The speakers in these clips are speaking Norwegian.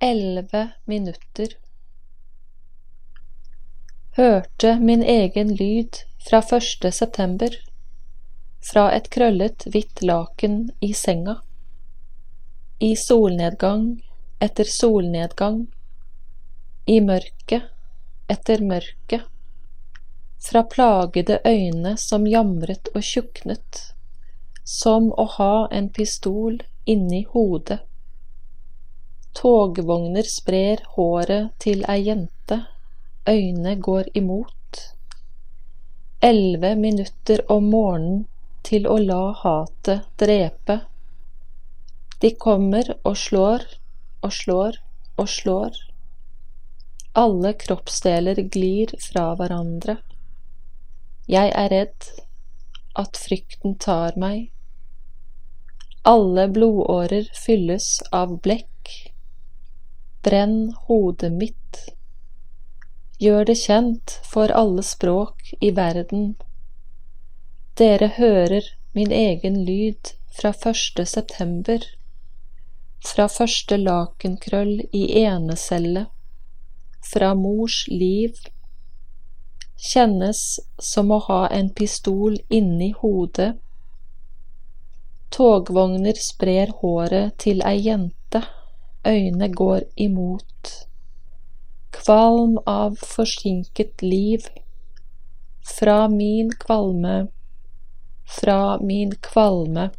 elleve minutter. Hørte min egen lyd fra første september, fra et krøllet hvitt laken i senga. I solnedgang etter solnedgang, i mørket etter mørket, fra plagede øyne som jamret og tjuknet, som å ha en pistol inni hodet. Togvogner sprer håret til ei jente, øyne går imot. Elleve minutter om morgenen til å la hatet drepe. De kommer og slår og slår og slår. Alle kroppsdeler glir fra hverandre. Jeg er redd at frykten tar meg. Alle blodårer fylles av blekk Brenn hodet mitt. Gjør det kjent for alle språk i verden. Dere hører min egen lyd fra første september, fra første lakenkrøll i enecelle, fra mors liv. Kjennes som å ha en pistol inni hodet. Togvogner sprer håret til ei jente øyne går imot, kvalm av forsinket liv, fra min kvalme, fra min kvalme.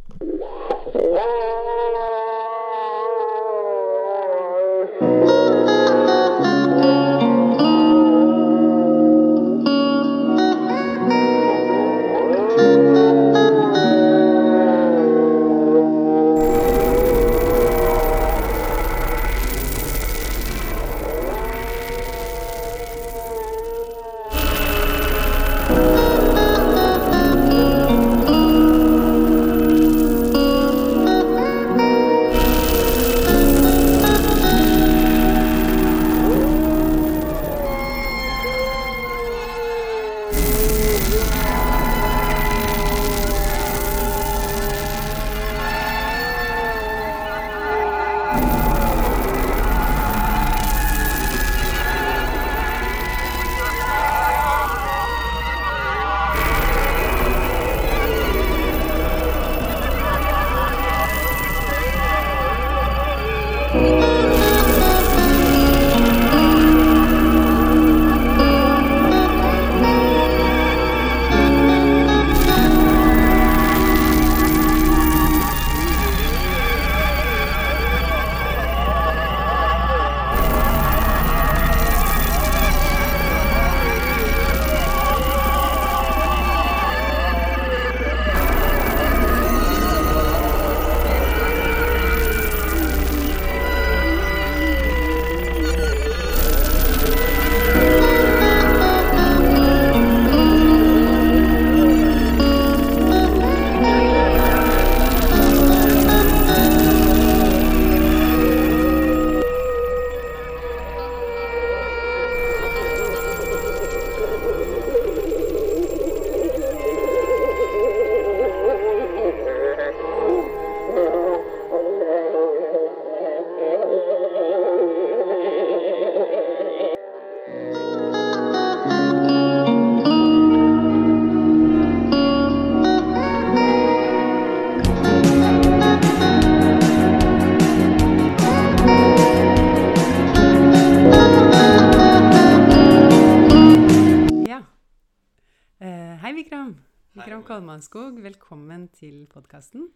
Kalmanskog, velkommen til podkasten.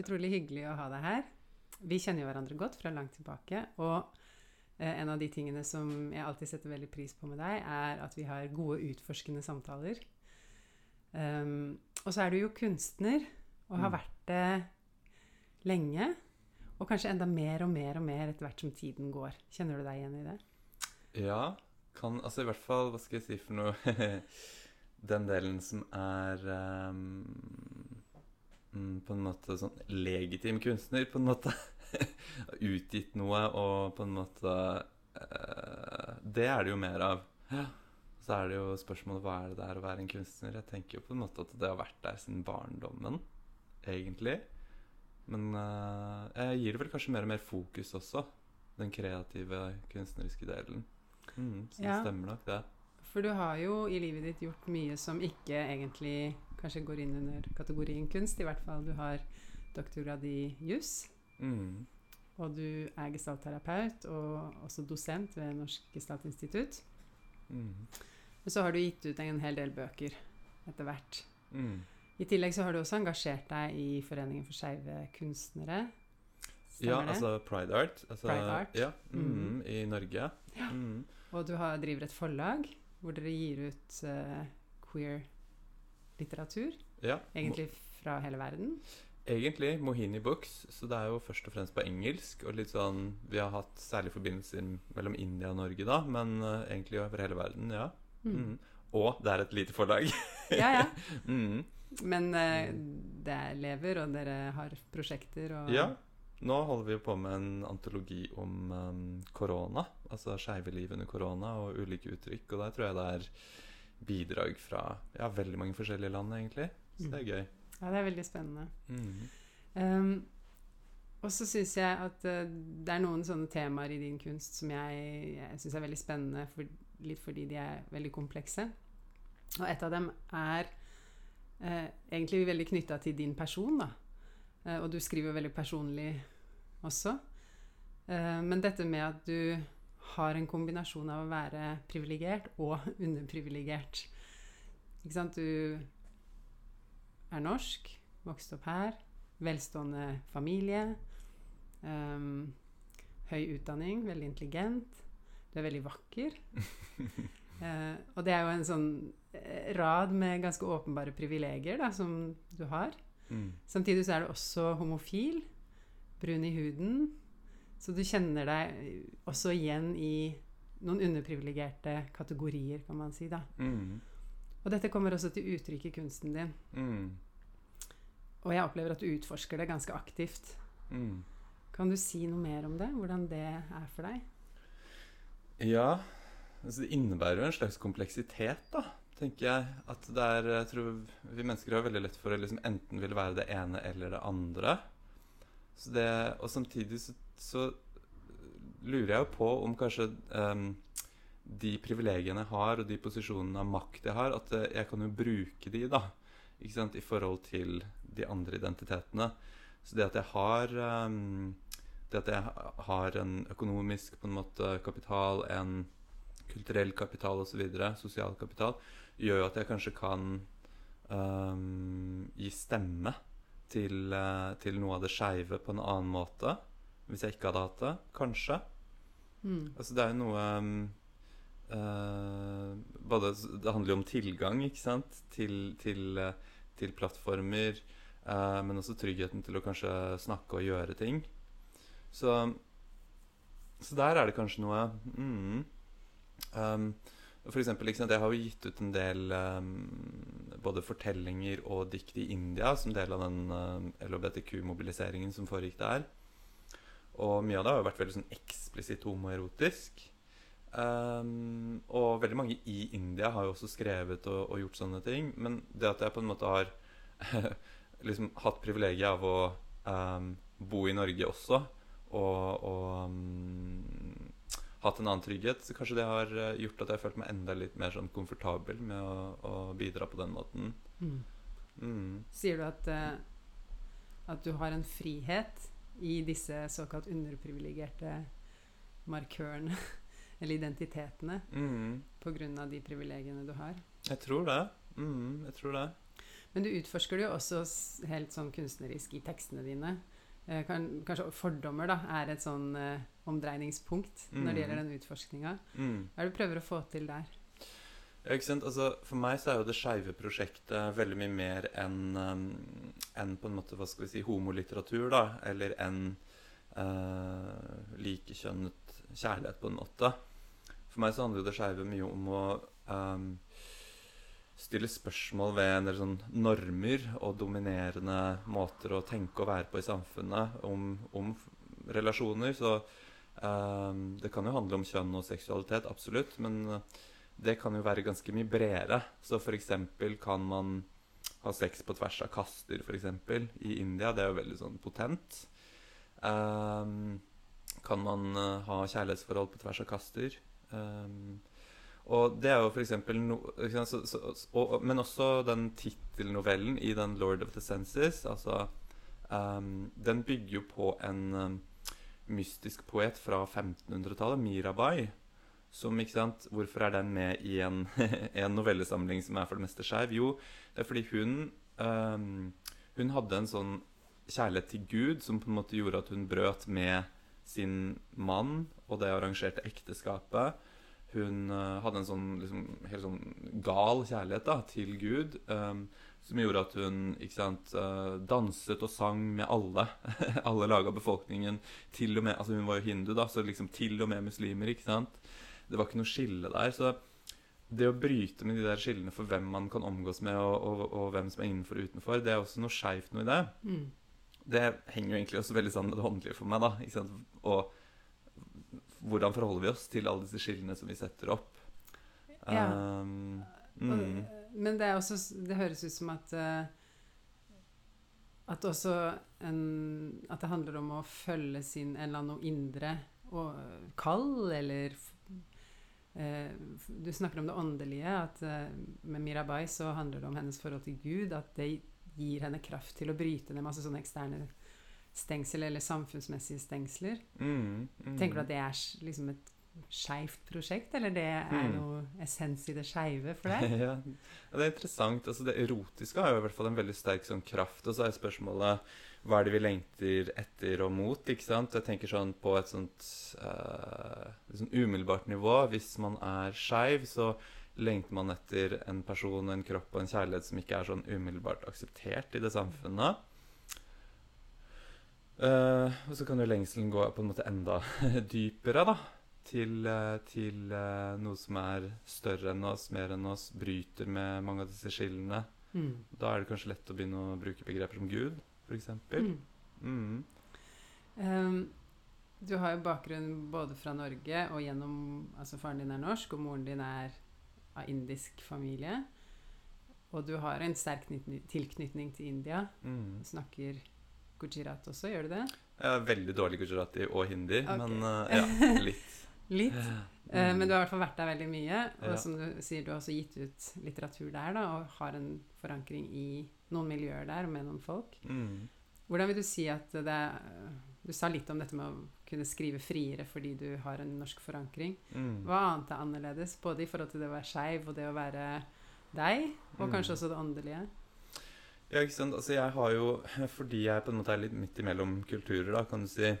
Utrolig hyggelig å ha deg her. Vi kjenner jo hverandre godt fra langt tilbake. Og eh, en av de tingene som jeg alltid setter veldig pris på med deg, er at vi har gode, utforskende samtaler. Um, og så er du jo kunstner, og har mm. vært det lenge. Og kanskje enda mer og mer og mer etter hvert som tiden går. Kjenner du deg igjen i det? Ja. Kan, altså i hvert fall Hva skal jeg si for noe den delen som er um, på en måte sånn legitim kunstner, på en måte. Utgitt noe og på en måte uh, Det er det jo mer av. Ja. Så er det jo spørsmålet hva er det det er å være en kunstner. Jeg tenker jo på en måte at det har vært der siden barndommen, egentlig. Men uh, jeg gir det vel kanskje mer og mer fokus også. den kreative, kunstneriske delen. Mm, så det Ja. stemmer nok, det. For du har jo i livet ditt gjort mye som ikke egentlig kanskje går inn under kategorien kunst. I hvert fall du har doktorgrad i juss, Mm. og du er gestaltterapeut og også dosent ved Norsk Gestaltinstitutt. Mm. Og så har du gitt ut en hel del bøker etter hvert. Mm. I tillegg så har du også engasjert deg i Foreningen for skeive kunstnere. Ja, Stemmer det? altså Pride Art. Altså, Pride Art. Ja, mm, Mhm. I Norge. Ja. Mm. Og du har, driver et forlag hvor dere gir ut uh, queer litteratur. ja. Egentlig fra hele verden. Egentlig Mohini Books, så det er jo først og fremst på engelsk. Og litt sånn Vi har hatt særlig forbindelser mellom India og Norge, da, men uh, egentlig over hele verden, ja. Mm. Mm. Og det er et lite forlag. Ja, ja. mm. Men uh, det lever, og dere har prosjekter og Ja. Nå holder vi jo på med en antologi om um, korona. Altså skeive liv under korona og ulike uttrykk. Og der tror jeg det er bidrag fra ja, veldig mange forskjellige land, egentlig. Så det er gøy. Ja, det er veldig spennende. Mm. Um, og så syns jeg at uh, det er noen sånne temaer i din kunst som jeg, jeg syns er veldig spennende, for, litt fordi de er veldig komplekse. Og et av dem er uh, egentlig veldig knytta til din person, da. Eh, og du skriver veldig personlig også. Eh, men dette med at du har en kombinasjon av å være privilegert og underprivilegert. Ikke sant? Du er norsk, vokst opp her, velstående familie, Um, høy utdanning, veldig intelligent, du er veldig vakker. uh, og det er jo en sånn rad med ganske åpenbare privilegier da, som du har. Mm. Samtidig så er du også homofil, brun i huden, så du kjenner deg også igjen i noen underprivilegerte kategorier, kan man si. da. Mm. Og dette kommer også til uttrykk i kunsten din. Mm. Og jeg opplever at du utforsker det ganske aktivt. Mm. Kan du si noe mer om det? Hvordan det er for deg? Ja, altså det innebærer jo en slags kompleksitet, da, tenker jeg. At det er Jeg tror vi mennesker har veldig lett for å liksom enten ville være det ene eller det andre. Det, og samtidig så, så lurer jeg jo på om kanskje um, de privilegiene jeg har, og de posisjonene av makt jeg har, at eh, jeg kan jo bruke de, da. Ikke sant, I forhold til de andre identitetene. Så det at jeg har um, det at jeg har en økonomisk på en måte kapital, en kulturell kapital osv., sosial kapital, gjør jo at jeg kanskje kan um, gi stemme til, uh, til noe av det skeive på en annen måte. Hvis jeg ikke hadde hatt det. Kanskje. Mm. Altså, det er jo noe um, uh, både, Det handler jo om tilgang, ikke sant, til, til, uh, til plattformer. men også tryggheten til å kanskje snakke og gjøre ting. Så, så der er det kanskje noe mm, um, For eksempel, sant, jeg har jo gitt ut en del um, både fortellinger og dikt i India som del av den um, LHBTQ-mobiliseringen som foregikk der. Og mye av det har jo vært veldig sånn eksplisitt homoerotisk. Um, og veldig mange i India har jo også skrevet og, og gjort sånne ting. Men det at jeg på en måte har liksom hatt privilegiet av å um, bo i Norge også, og, og hatt en annen trygghet, så kanskje det har eh, gjort at jeg har følt meg enda litt mer sånn komfortabel med å, å bidra på den måten. Mm. Mm. Sier du at, eh, at du har en frihet i disse såkalt underprivilegerte markørene, eller identitetene, Mm. pga. de privilegiene du har? Jeg tror det. Mm, jeg tror det. Men du utforsker det jo også helt sånn kunstnerisk i tekstene dine. Eh, kan, kanskje fordommer da, er et sånn eh, omdreiningspunkt når det Mm. gjelder den utforskninga. Mm. Hva er det du prøver å få til der? Ja, ikke sant? Altså, for meg så er jo det skeive prosjektet veldig mye mer enn um, enn på en måte, hva skal vi si, homolitteratur, da. Eller enn uh, likekjønnet kjærlighet, på en måte. For meg så handler jo det skeive mye om å um, stille spørsmål ved en del sånn normer og dominerende måter å tenke og være på i samfunnet om, om relasjoner. Så det kan jo handle om kjønn og seksualitet, absolutt. Men uh, det kan jo være ganske mye bredere. Så eksempel kan man ha sex på tvers av kaster, eksempel, i India. Det er jo veldig sånn potent. Um, kan man eh, ha kjærlighetsforhold på tvers av kaster. Um, og det er jo eksempel no, så, og, Men også den tittelnovellen i den 'Lord of the Senses', altså um, Den bygger jo på en mystisk poet fra 1500-tallet, Mirabai. Som, ikke sant, Hvorfor er den med i en, en novellesamling som er for det meste skeiv? Jo, det er fordi hun um, Hun hadde en sånn kjærlighet til Gud som på en måte gjorde at hun brøt med sin mann og det arrangerte ekteskapet. Hun uh, hadde en sånn liksom, helt sånn gal kjærlighet da, til Gud. Um, som gjorde at hun sant, uh, danset og sang med alle. alle lag av befolkningen. Til og med, altså Hun var jo hindu, da, så liksom til og med muslimer. ikke sant? Det var ikke noe skille der. så det å bryte med de der skillene for hvem man kan omgås med, og, og, og hvem som er innenfor og utenfor, det er også noe skeivt noe i det. Mm. Det henger jo egentlig også veldig sammen med det håndlige for meg. da, ikke sant? Og hvordan forholder vi oss til alle disse skillene som vi setter opp? Ja. Um, mm. Men det også Det høres ut som at uh, At også en, At det handler om å følge sin en eller annen indre og, kall, eller uh, Du snakker om det åndelige. At uh, med Mirabai så handler det om hennes forhold til Gud. At det gir henne kraft til å bryte ned masse sånne eksterne stengsel eller samfunnsmessige stengsler. Mm, mm. Tenker du at det er liksom et skeivt prosjekt, eller det er Mm. noe essens i det skeive for deg? ja. ja, det er interessant. Altså, det erotiske har jo i hvert fall en veldig sterk sånn kraft. Og så er spørsmålet hva er det vi lengter etter og mot? ikke sant? Jeg tenker sånn på et sånt uh, liksom umiddelbart nivå. Hvis man er skeiv, så lengter man etter en person, en kropp og en kjærlighet som ikke er sånn umiddelbart akseptert i det samfunnet. Uh, og så kan jo lengselen gå på en måte enda dypere, da. Til, eh, til eh, noe som er større enn oss, mer enn oss, bryter med mange av disse skillene. Mm. Da er det kanskje lett å begynne å bruke begreper som Gud, f.eks. Mm. Mm. Um, du har jo bakgrunn både fra Norge og gjennom Altså faren din er norsk, og moren din er av indisk familie. Og du har en sterk tilknytning til India. Mm. Du snakker gujarat også, gjør du det? Jeg er veldig dårlig gujarati og hindi, okay. men uh, ja, litt. Litt. Mm. men du har i hvert fall vært der veldig mye. Og Ja. som du sier, du har også gitt ut litteratur der, da, og har en forankring i noen miljøer der, og med noen folk. Mm. Hvordan vil du si at det er Du sa litt om dette med å kunne skrive friere fordi du har en norsk forankring. Mm. Hva annet er annerledes, både i forhold til det å være skeiv og det å være deg, og Mm. kanskje også det åndelige? Ja, ikke sant. Altså, jeg har jo Fordi jeg på en måte er litt midt imellom kulturer, da, kan du si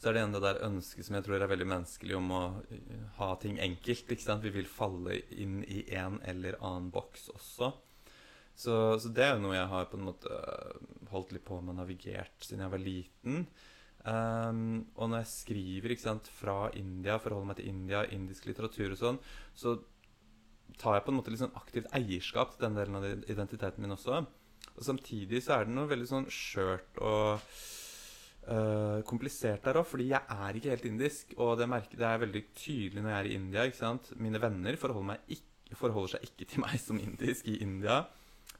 Så er det igjen det der ønsket som jeg tror er veldig menneskelig, om å uh, ha ting enkelt. ikke sant? Vi vil falle inn i en eller annen boks også. Så, så det er jo noe jeg har på en måte uh, holdt litt på med og navigert siden jeg var liten. Um, og når jeg skriver ikke sant, fra India, forholder meg til India, indisk litteratur og sånn, så tar jeg på en måte litt sånn aktivt eierskap til den delen av identiteten min også. Og samtidig så er det noe veldig sånn skjørt og øh, komplisert der òg, fordi jeg er ikke helt indisk. Og det, merker, det er veldig tydelig når jeg er i India. ikke sant? Mine venner forholder, ikke, forholder seg ikke til meg som indisk i India.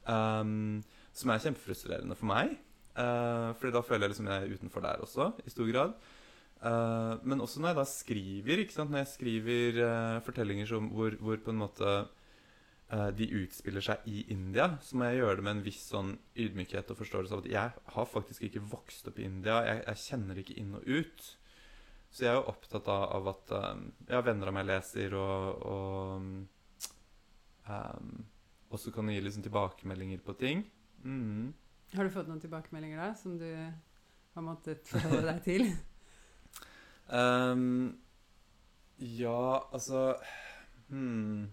Um, som er kjempefrustrerende for meg. Uh, fordi da føler jeg liksom jeg er utenfor der også, i stor grad. Uh, men også når jeg da skriver, ikke sant? når jeg skriver uh, fortellinger som, hvor, hvor på en måte uh, de utspiller seg i India, så må jeg gjøre det med en viss sånn ydmykhet og forståelse av at jeg har faktisk ikke vokst opp i India. Jeg, jeg kjenner ikke inn og ut. Så jeg er jo opptatt av, av at um, ja, venner av meg leser, og, og um, også kan gi liksom tilbakemeldinger på ting. Mm. Har du fått noen tilbakemeldinger da, som du har måttet forholde deg til? Um, ja, altså hmm.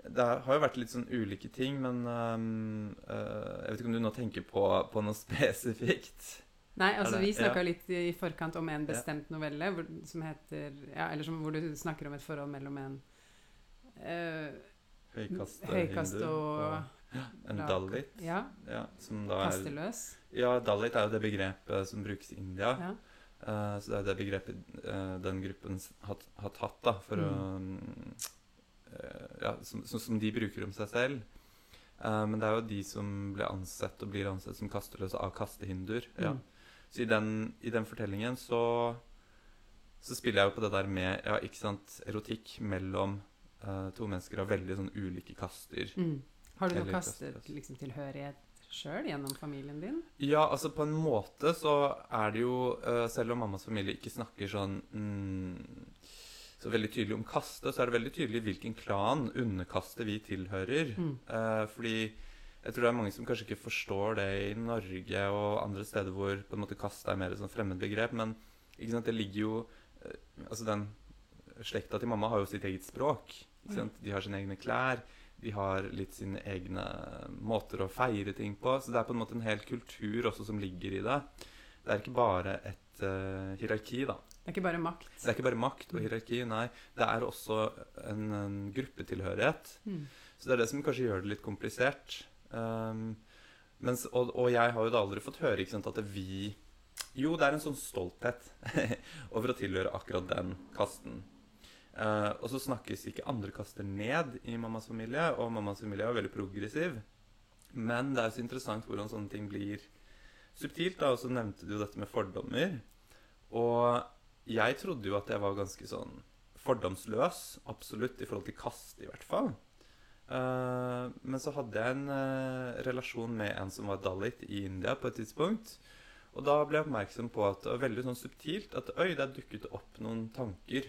Det har jo vært litt sånn ulike ting, men um, uh, Jeg vet ikke om du nå tenker på, på noe spesifikt? Nei, altså vi snakka ja. litt i forkant om en bestemt novelle hvor, som heter Ja, eller som, hvor du snakker om et forhold mellom en uh, Høykast, høykast hindu og en la- dalit. Ja. Ja, som da er Kasteløs. Ja, dalit er jo det begrepet som brukes i India. Ja. Uh, så det er det begrepet uh, den gruppen har, har tatt da, for å mm, Ja, som, som, de bruker om seg selv. Uh, men det er jo de som ble ansett og blir ansett som kasteløse av kastehinduer. Ja. Mm. Så i den, i den fortellingen så, så spiller jeg jo på det der med ja, ikke sant, erotikk mellom uh, to mennesker av veldig sånn ulike kaster. Mm. Har du noe kaster, kastet. liksom, tilhørighet sjøl gjennom familien din? Ja, altså på en måte så er det jo uh, Selv om mammas familie ikke snakker sånn mm, så veldig tydelig om kaste, så er det veldig tydelig hvilken klan, underkastet, vi tilhører. Mm. Eh, fordi jeg tror det er mange som kanskje ikke forstår det i Norge og andre steder hvor på en måte kaste er mer et sånn fremmedbegrep, men ikke sant, det ligger jo eh, Altså den slekta til mamma har jo sitt eget språk. Sant? De har sine egne klær. De har litt sine egne måter å feire ting på. Så det er på en måte en hel kultur også som ligger i det. Det er ikke bare et eh, hierarki, da. Det er ikke bare makt. Det er ikke bare makt og hierarki, nei. Det er også en, en gruppetilhørighet. Mm. Så det er det som kanskje gjør det litt komplisert. Um, mens, og, og jeg har jo da aldri fått høre sant, at det vi Jo, det er en sånn stolthet over å tilhøre akkurat den kasten. Uh, og så snakkes ikke andre kaster ned i mammas familie, og mammas familie er jo veldig progressiv. Men det er jo så interessant hvordan sånne ting blir subtilt. da, Og så nevnte du jo dette med fordommer. Og jeg trodde jo at jeg var ganske sånn fordomsløs, absolutt, i forhold til kast, i hvert fall. Uh, men så hadde jeg en uh, relasjon med en som var dalit i India på et tidspunkt. Og da ble jeg oppmerksom på at det var veldig sånn subtilt at øy, der dukket opp noen tanker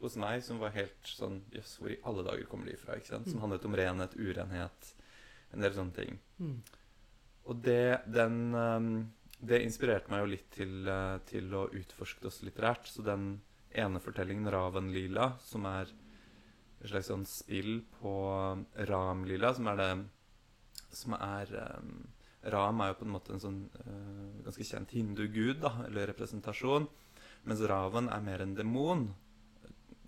hos meg som var helt sånn Jøss, hvor i alle dager kommer de fra? ikke sant? Som Mm. handlet om renhet, urenhet, en del sånne ting. Mm. Og det, den, ehm, det inspirerte meg jo litt til, eh, til å utforske det også litterært. Så den ene fortellingen, 'Ravenlila', som er et slags sånn spill på Ram-lila, som er det Som er um, Ram er jo på en måte en sånn uh, ganske kjent hindugud, da, eller representasjon. Mens Raven er mer en demon.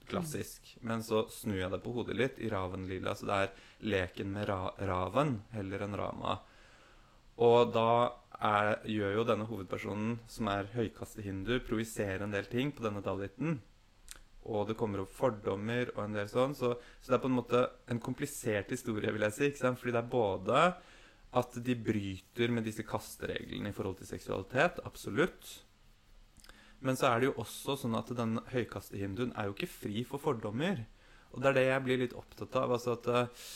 Klassisk. Men så snur jeg det på hodet litt i Ravenlila, så det er leken med ra raven heller enn Rama. Og da er, gjør jo denne hovedpersonen, som er høykastehindu, projiserer en del ting på denne daliten. Og det kommer opp fordommer og en del sånn. Så, så det er på en måte en komplisert historie, vil jeg si. Ikke sant? Fordi det er både at de bryter med disse kastereglene i forhold til seksualitet. Absolutt. Men så er det jo også sånn at den høykastehinduen er jo ikke fri for fordommer. Og det er det jeg blir litt opptatt av. altså at eh,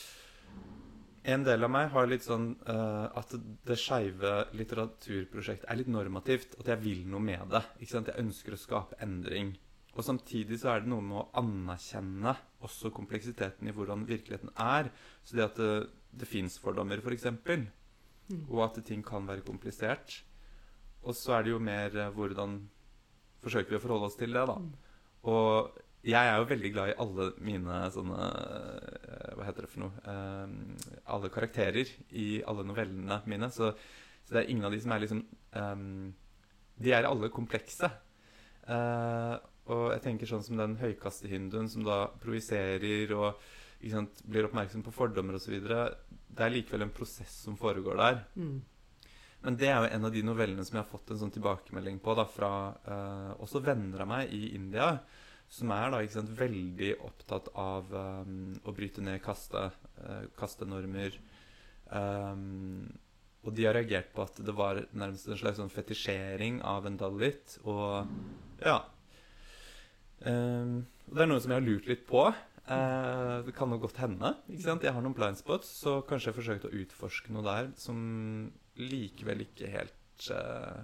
en del av meg har litt sånn uh, at det skeive litteraturprosjektet er litt normativt. At jeg vil noe med det. ikke sant? Jeg ønsker å skape endring. Og samtidig så er det noe med å anerkjenne også kompleksiteten i hvordan virkeligheten er. Så det at det, det fins fordommer, f.eks., eksempel Mm. og at ting kan være komplisert. Og så er det jo mer eh, hvordan forsøker vi å forholde oss til det, da. Mm. Og jeg er jo veldig glad i alle mine sånne eh, Hva heter det for noe? Um, alle karakterer i alle novellene mine. Så, så det er ingen av de som er liksom um, De er alle komplekse. Uh, og jeg tenker sånn som den høykastehinduen som da projiserer og sant, blir oppmerksom på fordommer osv. Det er likevel en prosess som foregår der. Mm. Men det er jo en av de novellene som jeg har fått en sånn tilbakemelding på da, fra uh, også venner av meg i India, som er da sant, veldig opptatt av um, å bryte ned kaste, uh, kastenormer. Um, og de har reagert på at det var nærmest en slags sånn fetisjering av en dalit. Og ja um, Det er noe som jeg har lurt litt på. Uh, det kan jo godt hende. ikke sant? Jeg har noen blind spots, så kanskje jeg forsøkte å utforske noe der som likevel ikke helt uh,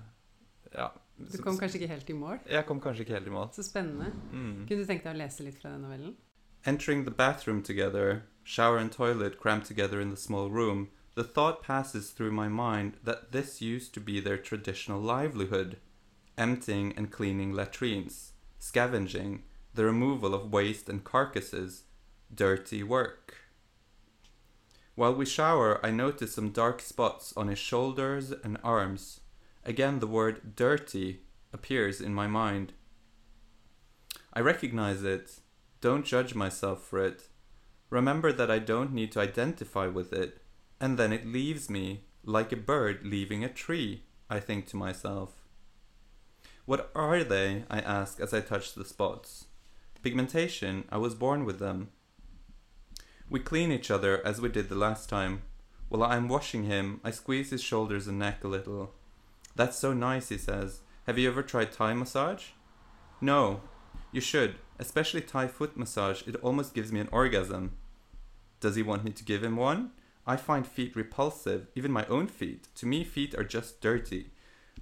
Ja. Du kom kanskje ikke helt i mål? Jeg kom kanskje ikke helt i mål. Så spennende. Mm. Kunne du tenkt deg å lese litt fra den novellen? Entering the bathroom together, shower and toilet crammed together in the small room, the thought passes through my mind that this used to be their traditional livelihood emptying and cleaning latrines, scavenging, the removal of waste and carcasses, dirty work. While we shower, I notice some dark spots on his shoulders and arms. Again, the word dirty appears in my mind. I recognize it. Don't judge myself for it. Remember that I don't need to identify with it, and then it leaves me like a bird leaving a tree, I think to myself. What are they? I ask as I touch the spots. Pigmentation, I was born with them. We clean each other as we did the last time. While I'm washing him, I squeeze his shoulders and neck a little. That's so nice, he says. Have you ever tried Thai massage? No. You should, especially Thai foot massage. It almost gives me an orgasm. Does he want me to give him one? I find feet repulsive, even my own feet. To me, feet are just dirty.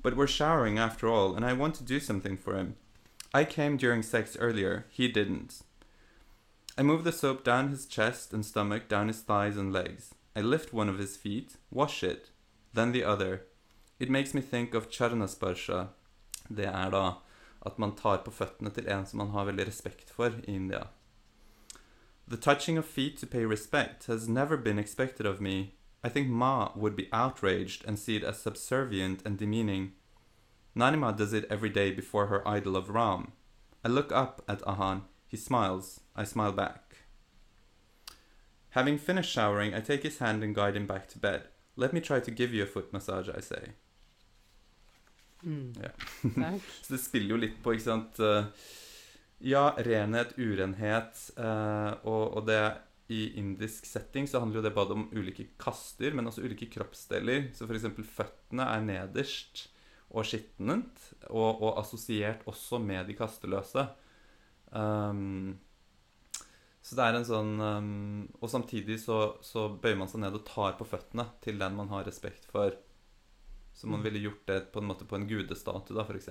But we're showering after all, and I want to do something for him. I came during sex earlier, he didn't. I move the soap down his chest and stomach, down his thighs and legs. I lift one of his feet, wash it, then the other. It makes me think of charnasparsha. Det er da at man tar på føttene til en som man har veldig respekt for i India. The touching of feet to pay respect has never been expected of me. I think Ma would be outraged and see it as subservient and demeaning. Nanima does it every day before her idol of Ram. I look up at Ahan. He smiles. I smile back. Having finished showering, I take his hand and guide him back to bed. Let me try to give you a foot massage, I say. Mm. Ja. Så det spiller jo litt på, ikke sant eh, Ja, renhet, urenhet, eh, og, og det i indisk setting så handler jo det både om ulike kaster, men også ulike kroppsdeler. Så f.eks. føttene er nederst og skittent, og, og assosiert også med de kasteløse. Um, så det er en sånn um, Og samtidig så, så bøyer man seg ned og tar på føttene til den man har respekt for. Så man Mm. ville gjort det på en måte på en gudestatue, da, f.eks.